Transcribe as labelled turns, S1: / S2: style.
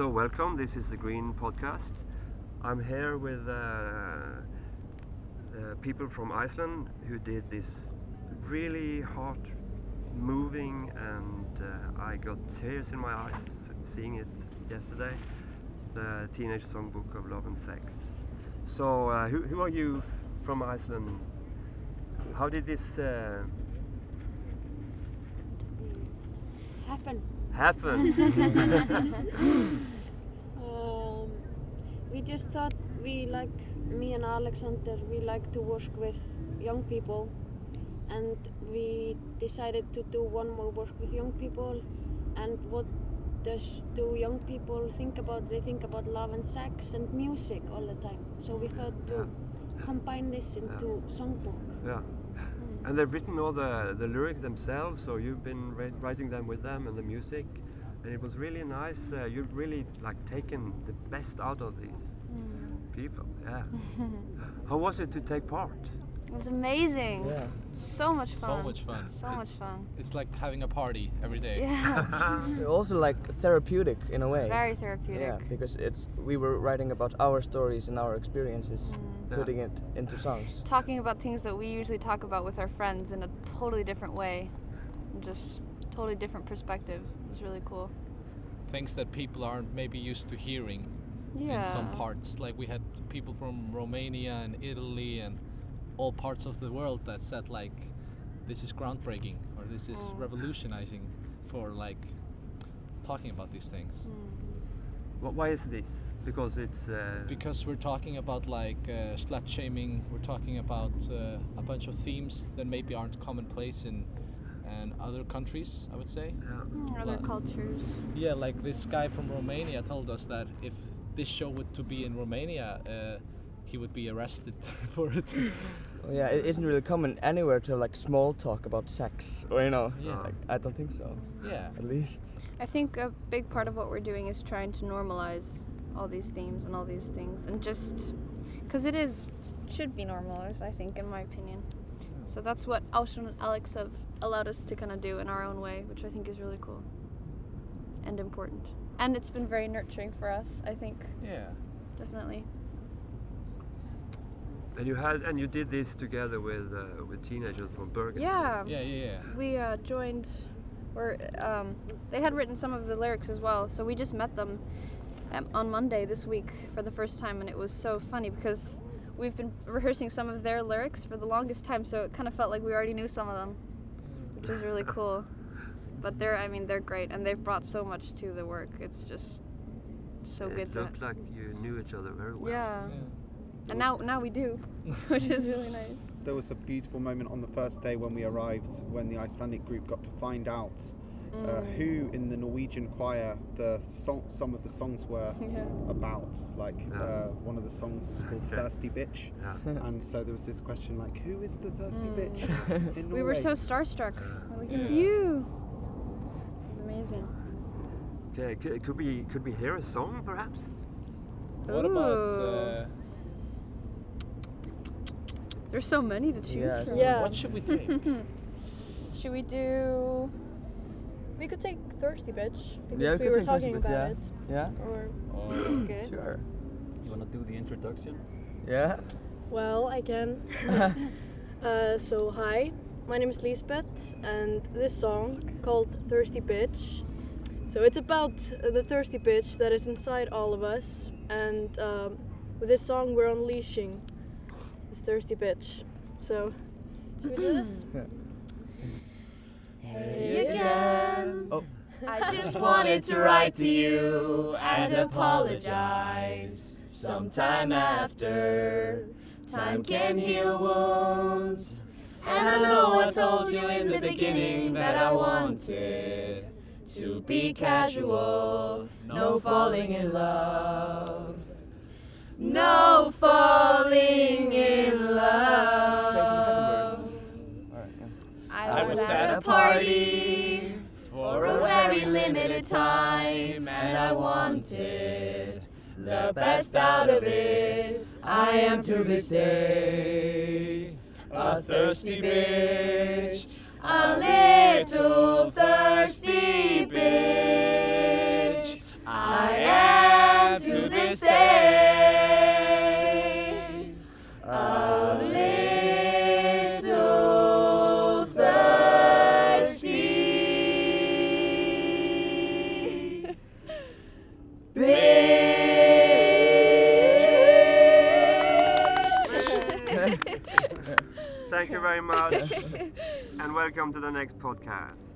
S1: So welcome. This is the Green Podcast. I'm here with uh, uh, people from Iceland who did this really heart-moving, and uh, I got tears in my eyes seeing it yesterday. The Teenage Songbook of Love and Sex. So, uh, who, who are you from Iceland? How did this uh,
S2: happen.
S1: Happen?
S2: Um, we just thought we like me and Alexander we like to work with young people. And we decided to do one more work with young people. And what does do young people think about they think about love and sex and music all the time. So we thought to combine this into songbook.
S1: Yeah. And they've written all the, the lyrics themselves, so you've been writing them with them and the music, and it was really nice. Uh, you've really like taken the best out of these people. Yeah. How was it to take part?
S3: It was amazing.
S4: Yeah.
S3: So much fun.
S5: So
S3: fun.
S5: much fun.
S3: So
S5: It-
S3: much fun.
S5: It's like having a party every day.
S3: Yeah.
S4: Also like therapeutic in a way.
S3: Very therapeutic.
S4: Yeah, because it's we were writing about our stories and our experiences, mm-hmm.
S1: Yeah.
S4: putting it into songs.
S3: Talking about things that we usually talk about with our friends in a totally different way. And just totally different perspective. It was really cool.
S5: Things that people aren't maybe used to hearing
S3: Yeah.
S5: in some parts. Like we had people from Romania and Italy and all parts of the world that said like this is groundbreaking or this is
S3: Mm.
S5: revolutionizing for like talking about these things.
S3: Mm.
S1: Wh- Why is this? Because it's uh,
S5: Because we're talking about like uh, slut shaming, we're talking about uh, a bunch of themes that maybe aren't commonplace in and other countries, I would say.
S1: yeah.
S3: Mm, Other
S5: Well,
S3: cultures.
S5: Yeah, like this guy from Romania told us that if this show were to be in Romania, uh, he would be arrested for it.
S4: Oh, yeah, it isn't really common anywhere to like small talk about sex, or you know.
S5: Yeah.
S4: Like, I don't think so.
S5: yeah.
S4: At least.
S3: I think a big part of what we're doing is trying to normalize all these themes and all these things and just because it is should be normalized I think in my opinion so that's what Ásrún and Alex have allowed us to kind of do in our own way which I think is really cool and important and it's been very nurturing for us I think
S5: Yeah.
S3: definitely
S1: And you had and you did this together with uh, with teenagers from Bergen.
S3: yeah
S5: Yeah, yeah, yeah.
S3: we uh, joined or um, they had written some of the lyrics as well so we just met them um, on monday this week for the first time and it was so funny because we've been rehearsing some of their lyrics for the longest time so it kind of felt like we already knew some of them which is really cool but they're i mean they're great and they've brought so much to the work it's just so
S1: it
S3: good to
S1: looked like you knew each other very well.
S3: yeah
S5: yeah.
S3: And now now we do which is really nice
S6: There was a beautiful moment on the first day when we arrived, when the Icelandic group got to find out uh,
S3: Mm.
S6: who in the Norwegian choir the song, some of the songs were
S3: yeah
S6: about. Like
S1: Yeah.
S6: uh, one of the songs is called
S1: Okay.
S6: "Thirsty Bitch,"
S1: Yeah.
S6: and so there was this question like, "Who is the thirsty
S3: Mm.
S6: bitch?" In
S3: we were so starstruck we're like it's
S5: Yeah.
S3: you it's amazing
S1: Okay, c- could we could we hear a song perhaps?
S5: What about uh,
S3: There's so many to choose
S4: Yes.
S3: from.
S2: Yeah.
S5: what should we take?
S3: Should we do?
S2: We could take Thirsty Bitch because
S4: Yeah, we
S2: we
S4: could
S2: were
S4: take
S2: talking
S4: Bitch,
S2: about
S4: yeah.
S2: it.
S4: Yeah.
S2: Or
S5: Or
S3: That's good.
S4: Sure.
S7: You wanna do the introduction?
S4: Yeah.
S2: well, I can. uh, so hi, my name is Lisbeth, and this song called Thirsty Bitch. So it's about uh, the thirsty bitch that is inside all of us, and um, with this song we're unleashing this thirsty bitch. So should we do hmm. this?
S3: Hey again.
S4: Oh.
S3: I just wanted to write to you and apologize. Sometime after, time can heal wounds. And I know I told you in the beginning that I wanted to be casual, no falling in love. No falling for a very limited time, and I wanted the best out of it. I am to this day a thirsty bitch, a little
S1: Thank you very much, and welcome to the next podcast.